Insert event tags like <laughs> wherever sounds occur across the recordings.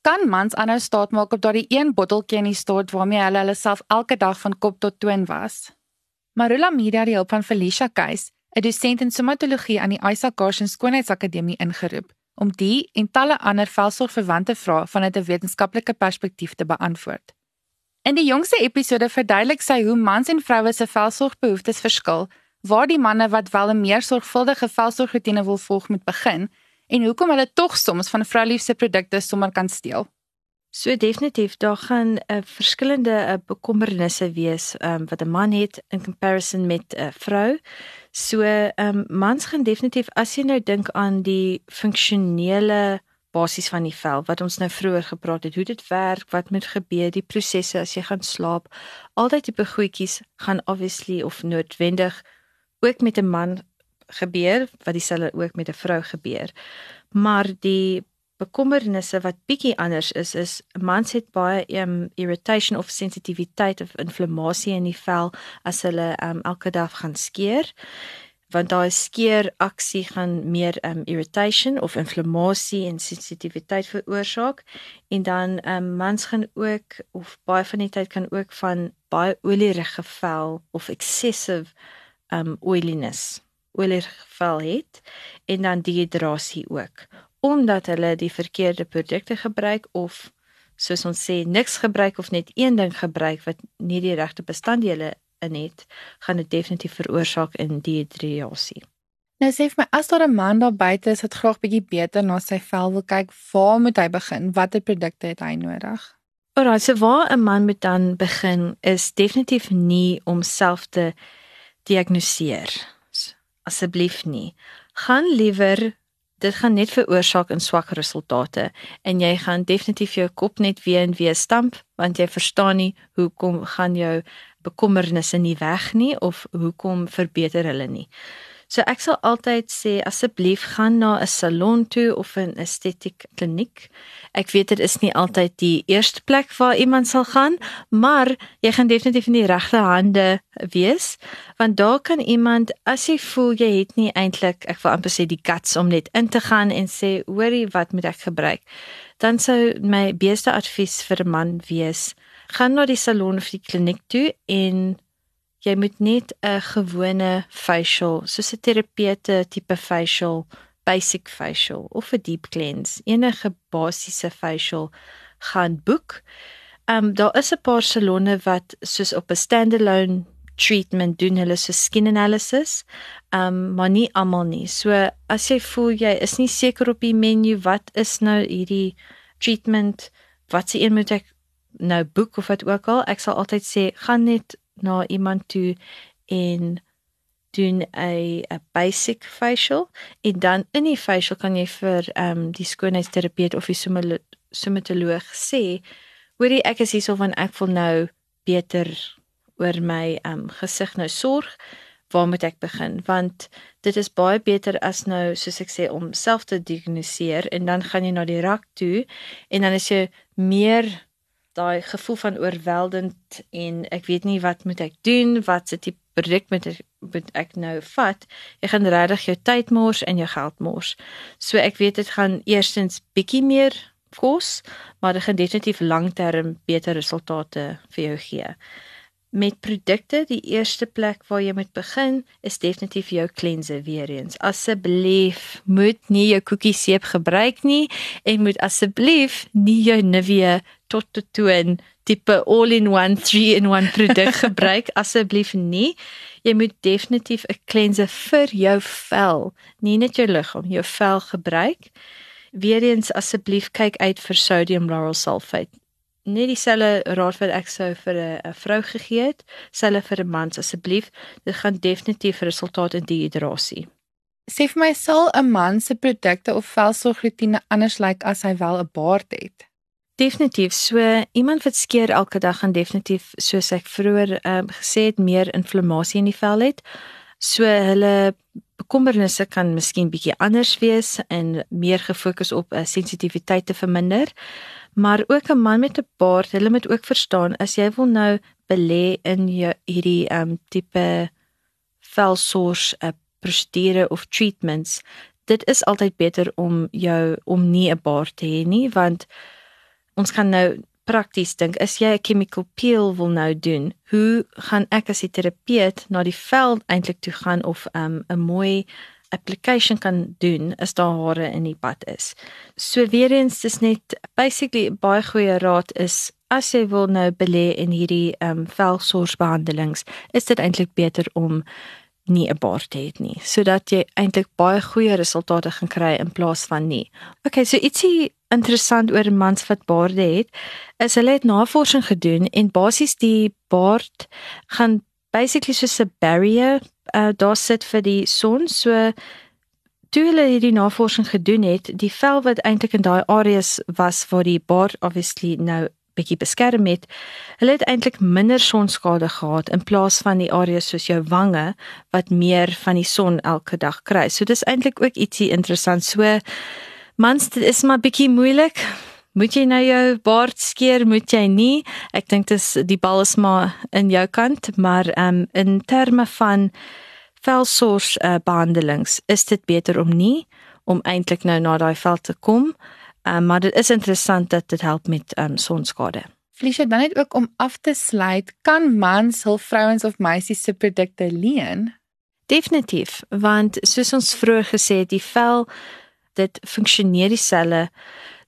Kan mans aanhou staat maak op daardie een botteltjie in die stort waarmee hulle hulle self elke dag van kop tot toon was? Marula Media die hulp van Felicia Keys, 'n dosent in somatologie aan die Isaac Carson Skoonheidsakademie ingeroep om die en talle ander velsorgverwante vrae vanuit 'n wetenskaplike perspektief te beantwoord. In die jongste episode verduidelik sy hoe mans en vroue se velsorgbehoeftes verskil, waar die manne wat wel 'n meer sorgvuldige velsorgroetine wil volg moet begin en hoekom hulle tog soms van vrouliefse produkte sommer kan steel. So definitief, daar gaan 'n uh, verskillende uh, bekommernisse wees um, wat 'n man het in comparison met 'n uh, vrou. So um, mans gaan definitief as jy nou dink aan die funksionele basis van die vel wat ons nou vroeër gepraat het, hoe dit werk, wat moet gebeur, die prosesse as jy gaan slaap, al daai tipe goedjies gaan obviously of noodwendig ook met 'n man gebeur wat dieselfde ook met 'n vrou gebeur. Maar die bekommernisse wat bietjie anders is is mans het baie um, irritation of sensitiwiteit of inflammasie in die vel as hulle um, elke dag gaan skeer want daai skeer aksie gaan meer um, irritation of inflammasie en sensitiwiteit veroorsaak en dan um, mans gaan ook of baie van die tyd kan ook van baie olierige vel of excessive um oiliness oilig vel het en dan dehydrasie ook omdat hulle die verkeerde produkte gebruik of soos ons sê niks gebruik of net een ding gebruik wat nie die regte bestanddele in het gaan dit definitief veroorsaak in dehydrasie Nou sê vir my as daar 'n man daar buite is wat graag bietjie beter na sy vel wil kyk, waar moet hy begin? Watter produkte het hy nodig? Alraai, so waar 'n man moet dan begin is definitief nie om self te diagnoseer. Asseblief nie. Gaan liewer dit gaan net veroorsaak in swak resultate en jy gaan definitief jou kop net weer en weer stamp want jy verstaan nie hoekom gaan jou bekommernisse nie weg nie of hoekom verbeter hulle nie. So ek sal altyd sê asseblief gaan na 'n salon toe of 'n estetiek kliniek. Ek weet dit is nie altyd die eerste plek waar iemand sal gaan, maar jy gaan definitief in die regte hande wees, want daar kan iemand as jy voel jy het nie eintlik ek wil amper sê die guts om net in te gaan en sê hoorie wat moet ek gebruik? Dan sou my beste advies vir 'n man wees, gaan na die salon of die kliniek toe en jy moet net 'n gewone facial, soos 'n terapeute tipe facial, basic facial of 'n deep cleanse, enige basiese facial gaan boek. Um, daar is 'n paar salonne wat soos op 'n standalone treatment doen hulle so skin analysis. Um, maar nie almal nie. So as jy voel jy is nie seker op die menu wat is nou hierdie treatment, wat se een moet ek nou boek of wat ook al, ek sal altyd sê gaan net na iemand toe en doen 'n 'n basic facial en dan in die facial kan jy vir ehm um, die skoonheidsterapeut of die somatoloog sê hoorie ek is hierso van ek wil nou beter oor my ehm um, gesig nou sorg waar moet ek begin? Want dit is baie beter as nou soos ek sê om self te diagnoseer en dan gaan jy na die rak toe en dan is jy meer daai gevoel van oorweldend en ek weet nie wat moet ek doen, wat se tipe produk moet ek moet ek nou vat? Ek gaan regtig jou tyd mors en jou geld mors. So ek weet dit gaan eerstens bietjie meer kos, maar dit gaan definitief lankterm beter resultate vir jou gee. Met produkte, die eerste plek waar jy moet begin is definitief jou cleanser weer eens. Asseblief, moet nie jou koekie seep gebruik nie en moet asseblief nie jou Nivea tot tot toon tipe all-in-one 3-in-1 produk <laughs> gebruik asseblief nie. Jy moet definitief 'n cleanser vir jou vel, nie net jou liggaam, jou vel gebruik. Weereens asseblief kyk uit vir sodium lauryl sulfate. Nie dieselfde raad wat ek sou vir 'n vrou gegee het, selfe vir 'n man asseblief. Dit gaan definitief resultaat in dehydrasie. Sê vir my sal 'n man se produkte of velsorgroetine anders lyk like as hy wel 'n baard het? Definitief. So iemand wat skeer elke dag gaan definitief soos ek vroeër ehm um, gesê het meer inflammasie in die vel het. So hulle bekommernisse kan miskien bietjie anders wees en meer gefokus op 'n uh, sensitiwiteit te verminder. Maar ook 'n man met 'n baard, hulle moet ook verstaan as jy wil nou belê in jou hierdie ehm um, tipe velsors uh, prosedure of treatments, dit is altyd beter om jou om nie 'n baard te hê nie want ons gaan nou prakties dink, as jy 'n chemical peel wil nou doen, hoe gaan ek as 'n terapeut na die veld eintlik toe gaan of 'n um, mooi application kan doen as daar hare in die pad is. So weer eens dis net basically baie goeie raad is as jy wil nou belê in hierdie ehm um, velsorgsbehandelings, is dit eintlik beter om nie 'n baard te hê nie, sodat jy eintlik baie goeie resultate gaan kry in plaas van nie. Okay, so ietsie interessant oor mans wat baarde het, is hulle het navorsing gedoen en basies die baard gaan basically soos 'n barrier uh, daar sit vir die son. So toe hulle hierdie navorsing gedoen het, die vel wat eintlik in daai areas was waar die baard obviously nou bietjie beskerm het, hulle het eintlik minder sonskade gehad in plaas van die areas soos jou wange wat meer van die son elke dag kry. So dis eintlik ook ietsie interessant. So mans, dit is maar bietjie moeilik. Moet jy nou jou baard skeer, moet jy nie? Ek dink dis die bal is maar in jou kant, maar ehm um, in terme van velsors uh, behandelings is dit beter om nie om eintlik nou na daai vel te kom. Ehm um, maar dit is interessant dat dit help met ehm um, sonskade. Felicia, dan net ook om af te sluit, kan mans hul vrouens of meisies se produkte leen? Definitief, want soos ons vroeër gesê het, die vel dit funksioneer dieselfde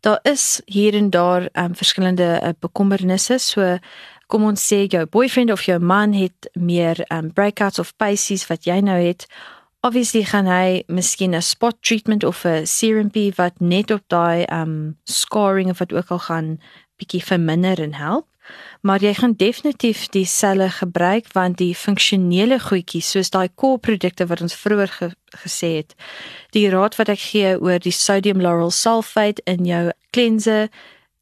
daar is hier en daar um, verskillende uh, bekommernisse. So kom ons sê jou boyfriend of jou man het meer um, breakouts of paisies wat jy nou het. Obviously gaan hy miskien 'n spot treatment of 'n serum P wat net op daai um scarring of wat ook al gaan bietjie verminder en help maar jy gaan definitief die selle gebruik want die funksionele goedjies soos daai koolprodukte wat ons vroeër ge gesê het die raad wat ek gee oor die sodium lauryl sulfate in jou cleanser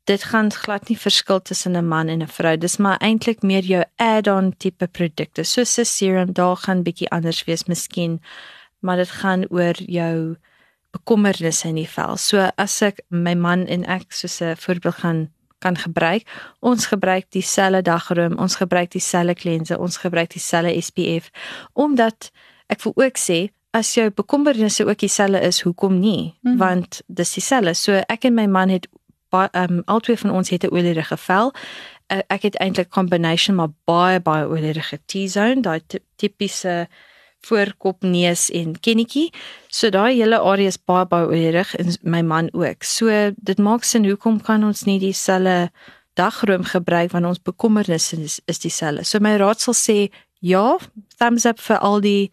dit gaan glad nie verskil tussen 'n man en 'n vrou. Dis maar eintlik meer jou add-on tipe produkte. Soos 'n serum daar gaan bietjie anders wees miskien maar dit gaan oor jou bekommernisse in die vel. So as ek my man en ek soos 'n voorbeeld gaan kan gebruik. Ons gebruik dieselfde dagroom, ons gebruik dieselfde klense, ons gebruik dieselfde SPF omdat ek wil ook sê as jou bekommernisse ook dieselfde is, hoekom nie? Mm -hmm. Want dis dieselfde. So ek en my man het um, albei van ons het 'n olierige vel. Uh, ek het eintlik combination maar baie baie olierige T-zone, daai tipiese voorkop, neus en kennetjie. So daai hele area is baie baie oorrig en my man ook. So dit maak sin hoekom kan ons nie dieselfde dagroom gebruik wanneer ons bekommernisse is, is dieselfde. So my raad sal sê ja, thumbs up vir al die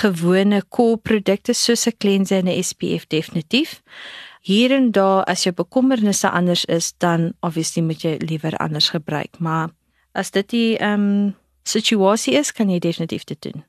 gewone core produkte soos 'n cleanser en 'n SPF definitief. Hier en daar as jou bekommernisse anders is, dan obviously moet jy liewer anders gebruik, maar as dit die ehm um, situasie is, kan jy definitief dit doen.